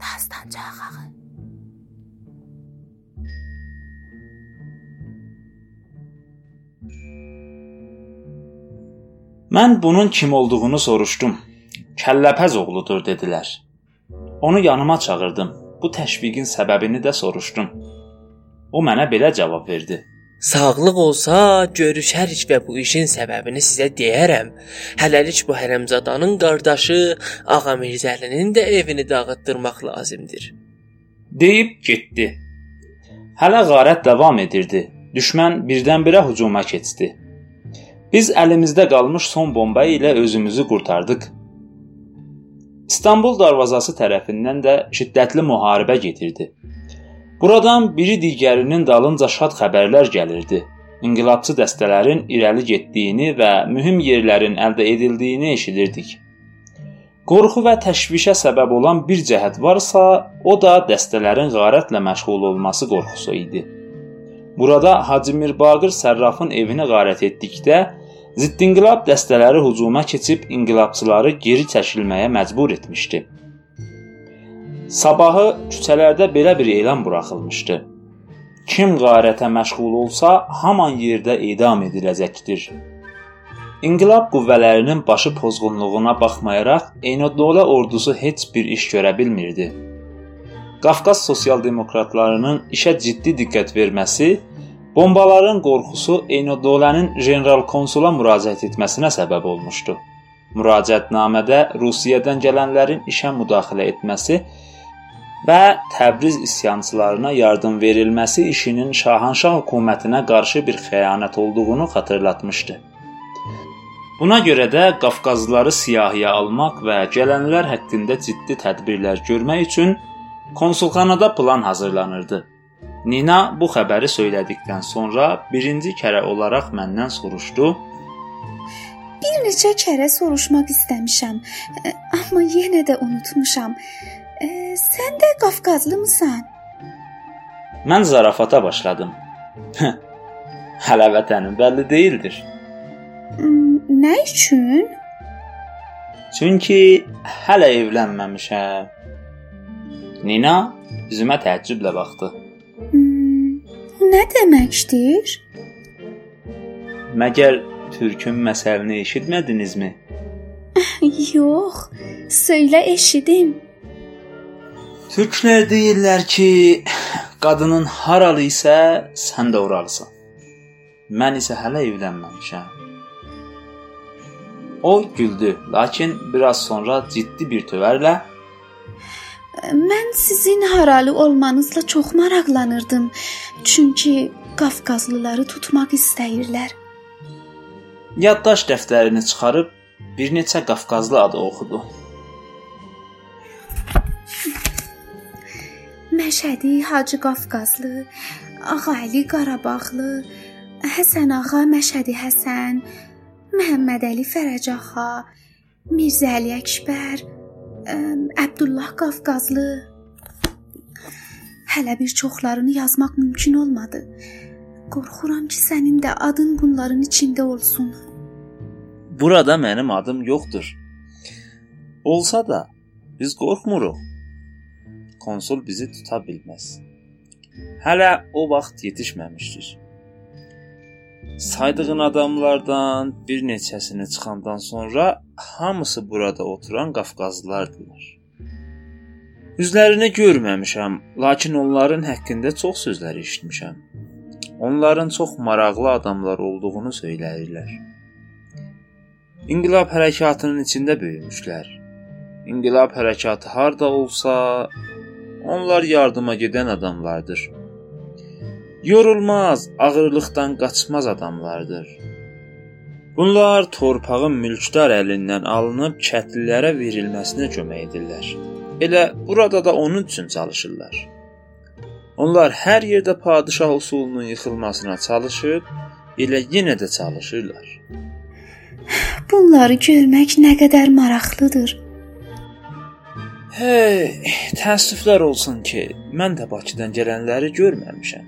Dastancaqağı. Mən bunun kim olduğunu soruşdum. Kəlləpəz oğludur dedilər. Onu yanıma çağırdım. Bu təşviqin səbəbini də soruşdum. O mənə belə cavab verdi. Sağlıq olsa, görüşərik və bu işin səbəbini sizə deyərəm. Hələlik bu hərəmzadanın qardaşı Ağa Mirzəlinin də evini dağıtdırmaq lazımdır. Deyib getdi. Hələ qarət davam edirdi. Düşmən birdən-birə hücuma keçdi. Biz əlimizdə qalmış son bomba ilə özümüzü qurtardıq. İstanbul darvazası tərəfindən də şiddətli müharibə gedirdi. Buradan biri digərinin dalınca şad xəbərlər gəlirdi. İnqilabçı dəstələrin irəli getdiyini və mühüm yerlərin əldə edildiyini eşidirdik. Qorxu və təşvişə səbəb olan bir cəhət varsa, o da dəstələrin qarətlə məşğul olması qorxusu idi. Burada Hacı Mirbaqır Sərrafın evini qarət etdikdə Ziddinqilab dəstələri hücuma keçib inqilabçıları geri çəkilməyə məcbur etmişdi. Sabahı küçələrdə belə bir elan buraxılmışdı. Kim qarətə məşğul olsa, haman yerdə edam ediləcəkdir. İnqilab qüvvələrinin başı pozğunluğuna baxmayaraq, Eynodola ordusu heç bir iş görə bilmirdi. Qafqaz sosial demokratlarının işə ciddi diqqət verməsi Bombaların qorxusu Eynodolənin general konsula müraciət etməsinə səbəb olmuşdu. Müraciətnamədə Rusiyadan gələnlərin işə müdaxilə etməsi və Təbriz isyançılarına yardım verilməsi işinin Şahanşah hökumətinə qarşı bir xəyanət olduğunu xatırlatmışdı. Buna görə də Qafqazlıları siyahıya almaq və gələnlər haqqında ciddi tədbirlər görmək üçün konsulxanada plan hazırlanırdı. Nina bu xəbəri söylədikdən sonra birinci kərə olaraq məndən soruşdu. Bir neçə kərə soruşmaq istəmişəm, e, amma yenə də unutmuşam. E, sən də Qafqazlımısan? Mən zarafata başladım. Hələ vətənim bəlli deyildir. Nə üçün? Çünki hələ evlənməmişəm. Nina üzümə təəccüblə baxdı. Hmm, nə deməkdir? Məgər türkün məsələni eşitmədinizmi? Yox, söylə eşidim. Türklər deyirlər ki, qadının haralı isə sən də oralısan. Mən isə hələ evlənməmişəm. O güldü, lakin biraz sonra ciddi bir tövərlə Mən sizin haralı olmanızla çox maraqlanırdım. Çünki Qafqazlıları tutmaq istəyirlər. Yaddaş dəftərini çıxarıb bir neçə Qafqazlı adı oxudu. Məşədi Hacı Qafqazlı, Ağa Əli Qarabağlı, Həsən ağa Məşədi Həsən, Məhəmməd Əli Fərəcaxa, Mirzə Əli Əkbər, Əbdullah Qafqazlı. Hələ bir çoxlarını yazmaq mümkün olmadı. Qorxuram ki, sənin də adın bunların içində olsun. Burada mənim adım yoxdur. Olsa da biz qorxmuruq. Konsul bizi tuta bilməz. Hələ o vaxt yetişməmişdir. Saydığın adamlardan bir neçəsini çıxandan sonra hamısı burada oturan Qafqazlılardılar. Üzlərini görməmişəm, lakin onların haqqında çox sözlər eşitmişəm. Onların çox maraqlı adamlar olduğunu söyləyirlər. İnqilab hərəkatının içində böyümüşlər. İnqilab hərəkatı harda olsa, onlar yardıma gedən adamlardır. Yorulmaz, ağırlıqdan qaçmaz adamlardır. Bunlar torpağın mülkdar əlindən alınıb kəndlilərə verilməsinə kömək edirlər. Elə burada da onun üçün çalışırlar. Onlar hər yerdə padişah usulunun yıxılmasına çalışıb, elə yenə də çalışırlar. Bunları görmək nə qədər maraqlıdır. Hey, təəssüflər olsun ki, mən də Bakıdan gələnləri görməmişəm.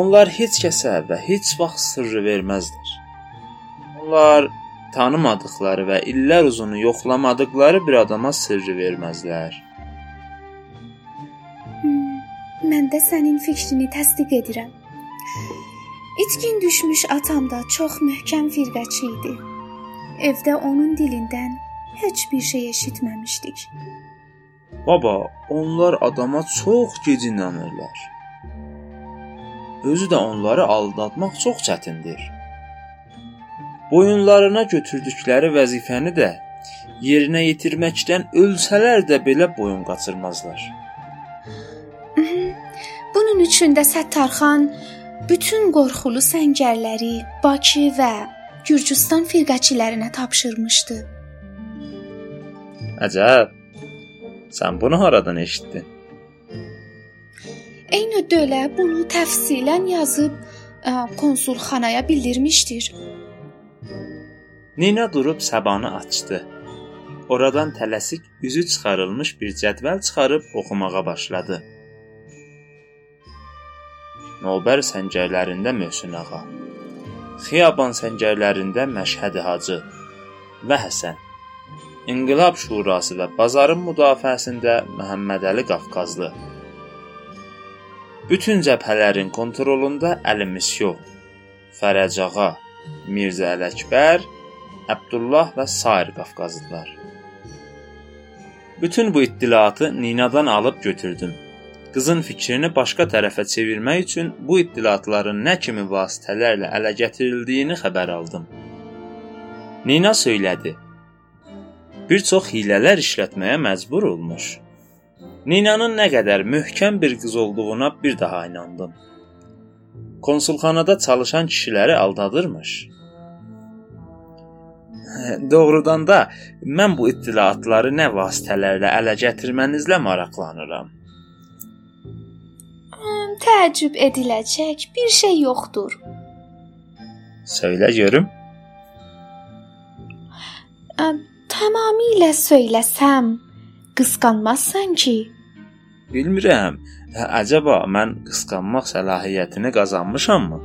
Onlar heç kəsə və heç vaxt sırrı verməzlər. Onlar tanımadıkları və illər uzunu yoxlamadıkları bir adama sirri verməzlər. mən də sənin fikrini təsdiq edirəm. İtkin düşmüş atam da çox möhkəm firqəçi idi. Evdə onun dilindən heç bir şey eşitməmişdik. Baba, onlar adama çox gec inanırlar. Özü də onları aldatmaq çox çətindir. Boyunlarına götürdükləri vəzifəni də yerinə yetirməkdən ölsələr də belə boyun qaçırmazlar. Bunun üçün də Səttarxan bütün qorxulu səngərləri Bakı və Gürcüstan firqəçilərinə tapşırmışdı. Əcəb. Sən bunu haradan eşitdin? Eyni dölə bunu təfsilən yazıb ə, konsulxanaya bildirmişdir. Nina durub səbanı açdı. Oradan tələsik üzü çıxarılmış bir cədvəl çıxarıb oxumağa başladı. Nolbər səngərlərində Möhsün ağa, Xiyaban səngərlərində Məşhədi Hacı və Həsən, İnqilab Şurası və bazarın müdafiəsində Məhəmmədəli Qafqazlı. Bütün cəbhələrin kontrolunda Əli Misyo, Fərəc ağa, Mirzə Ələkbər, Əbdullah və sair Qafqazlılar. Bütün bu ittilatı Ninadan alıb götürdüm. Qızın fikrini başqa tərəfə çevirmək üçün bu ittilatların nə kimi vasitələrlə ələ gətirildiyini xəbər aldım. Nina söylədi. Bir çox hilələr işlətməyə məcbur olmuş. Ninanın nə qədər möhkəm bir qız olduğuna bir daha inandım. Konsulxanada çalışan kişiləri aldadırmış. Doğrudan da mən bu ittilatları nə vasitələrlə ələ gətirmənizlə maraqlanıram. Təəccüb ediləcək bir şey yoxdur. Söylə görüm. Tamamilə söyləsəm, qısqanmazsan ki? Bilmirəm. Hə, Əcəba mən qısqanmaq səlahiyyətini qazanmışammı?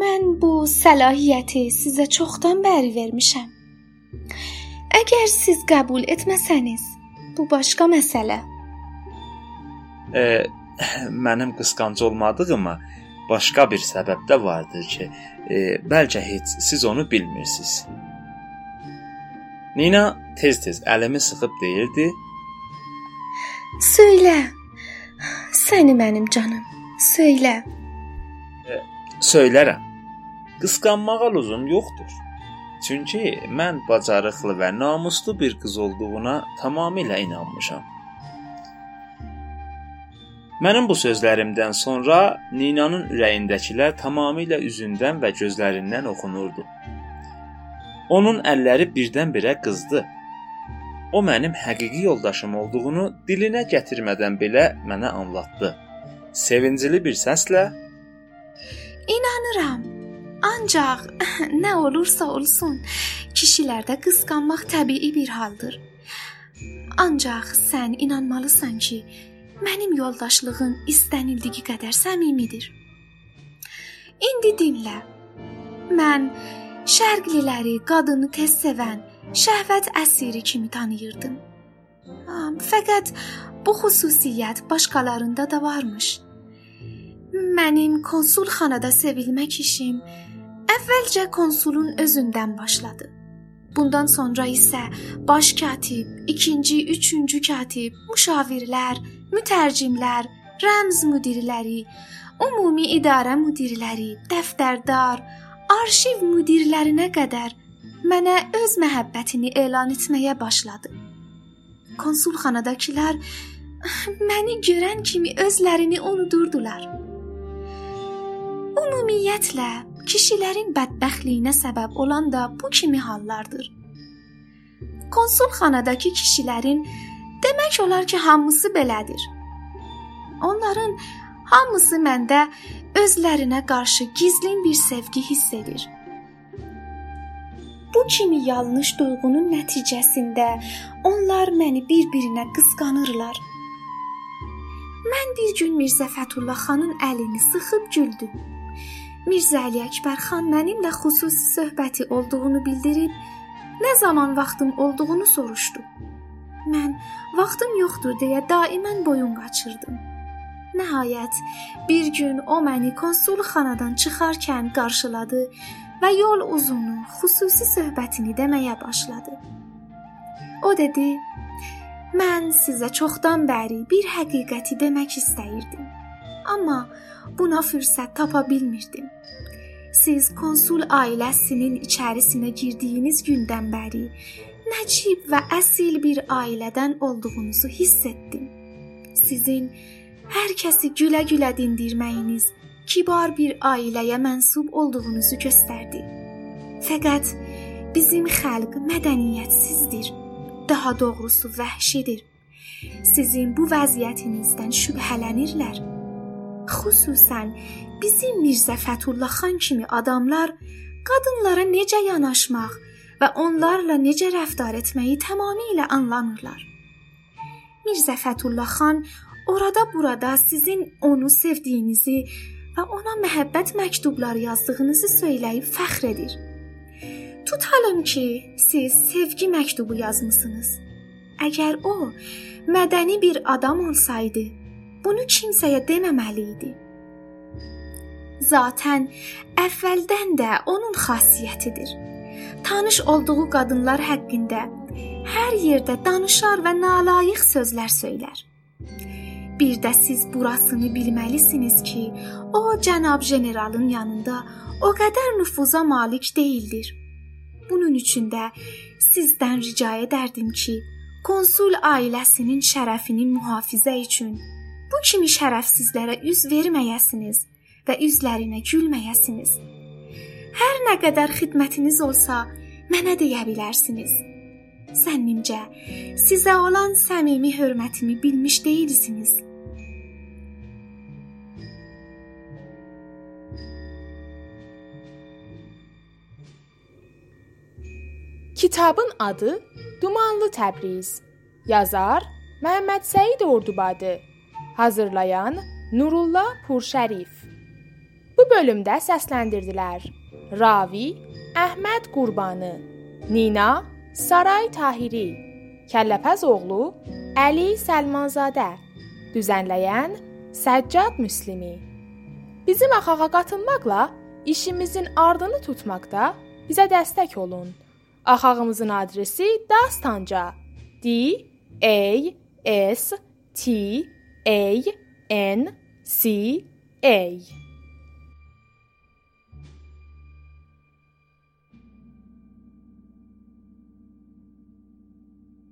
Mən bu səlahiyyəti sizə çoxdan bəri vermişəm. Əgər siz qəbul etməsəniz, bu başqa məsələ. E, mənim qısqancı olmadığıma başqa bir səbəb də vardır ki, e, bəlkə heç siz onu bilmirsiniz. Nina tez-tez əlimi sıxıb deyirdi: Söylə. Səni mənim canım, söylə. Söylərəm. Qısqanmağa lüzum yoxdur. Çünki mən bacarıqlı və namuslu bir qız olduğuna tamamilə inanmışam. Mənim bu sözlərimdən sonra Ninanın ürəyindəkilər tamamilə üzündən və gözlərindən oxunurdu. Onun əlləri birdən-birə qızdı. O mənim həqiqi yoldaşım olduğunu dilinə gətirmədən belə mənə anlatdı. Sevincli bir səslə İnanıram. Ancaq nə olursa olsun, kişilərdə qısqanmaq təbii bir haldır. Ancaq sən inanmalısan ki, Mənim yoldaşlığım istənildiyi qədər səmimidir. İndi dinlə. Mən şərqliləri, qadını tez sevən, şəhvət əsiri kimi tanıyırdım. Fəqət bu xüsusiyyət başqalarında da varmış. Mənim konsulxanada sevilmək işim əvvəlcə konsulun özündən başladı. Bundan sonra isə baş katib, ikinci, üçüncü katib, müşavirlər, mütərcimlər, rəmz müdirləri, ümumi idarə müdirləri, dəftərdar, arxiv müdirlərinə qədər mənə öz məhəbbətini elan etməyə başladı. Konsulxanadakılar məni görən kimi özlərini unudurdular. Ümumiyyətlə, kişilərin bədbəxtliyinə səbəb olan da bu kimi hallardır. Konsulxanadakı kişilərin Demək olar ki, hamısı belədir. Onların hamısı məndə özlərinə qarşı gizlin bir sevgi hiss edir. Bu kimi yanlış duyğunun nəticəsində onlar məni bir-birinə qısqanırlar. Mən bir gün Mirzə Fətullah xanın əlini sıxıb güldüm. Mirzə Əli Əkbər xan mənimlə xüsusi söhbəti olduğunu bildirib, nə zaman vaxtım olduğunu soruşdu. Mən vaxtım yoxdur deyə daimən boyun qaçırdım. Nəhayət bir gün o məni konsulxanadan çıxarkən qarşıladı və yol uzunu xüsusi söhbətini deməyə başladı. O dedi: "Mən sizə çoxdan bəri bir həqiqəti demək istəyirdim, amma buna fürsət tapa bilmirdim. Siz konsul ailəsinin içərisinə girdiyiniz gündən bəri nəcib və əsil bir ailədən olduğunuzu hiss etdim. Sizin hər kəsi gülə-gülə dindirməyiniz kibar bir ailəyə mənsub olduğunuzu göstərdi. Fəqət bizim xalq mədəniyyətsizdir. Daha doğrusu vəhşidir. Sizin bu vəziyyətinizdən şübhələnirlər. Xüsusən bizim Mirzə Fətullah xan kimi adamlar qadınlara necə yanaşmaq və onlarla necə rəftar etməyi tamamilə anlamırlar. Mirzə Fətullah xan orada burada sizin onu sevdiyinizi və ona məhəbbət məktubları yazdığınızı söyləyib fəxr edir. Tutalım ki, siz sevgi məktubu yazmısınız. Əgər o mədəni bir adam olsaydı, bunu kimsəyə deməməli idi. Zaten əvvəldən də onun xassiyyətidir. Tanış olduğu qadınlar haqqında hər yerdə danışar və nalayiq sözlər söylər. Bir də siz burasını bilməlisiniz ki, o cənab generalın yanında o qədər nüfuza malik deyildir. Bunun üçün də sizdən rica edərdim ki, konsul ailəsinin şərəfini mühafizə üçün bu kimi şərəfsizlərə üz verməyəsiniz və üzlərinə gülməyəsiniz. Hər nə qədər xidmətiniz olsa, mənə deyə bilərsiniz. Zənnimcə, sizə olan səmimi hörmətimi bilmiş deyilsiniz. Kitabın adı Dumanlı Təbriz. Yazar Məhəmməd Səid Ordubadı. Hazırlayan Nurullah Purşərif. Bu bölümdə səsləndirdilər: Ravi Əhməd Qurbanı, Nina Saray Tahiri, Kəlləpəz oğlu Əli Səlmanzadə, düzənləyən Səccad Müslimi. Bizim axağa qatılmaqla işimizin ardını tutmaqda bizə dəstək olun. Axağımızın adresi Dastanca. D A S T A N C A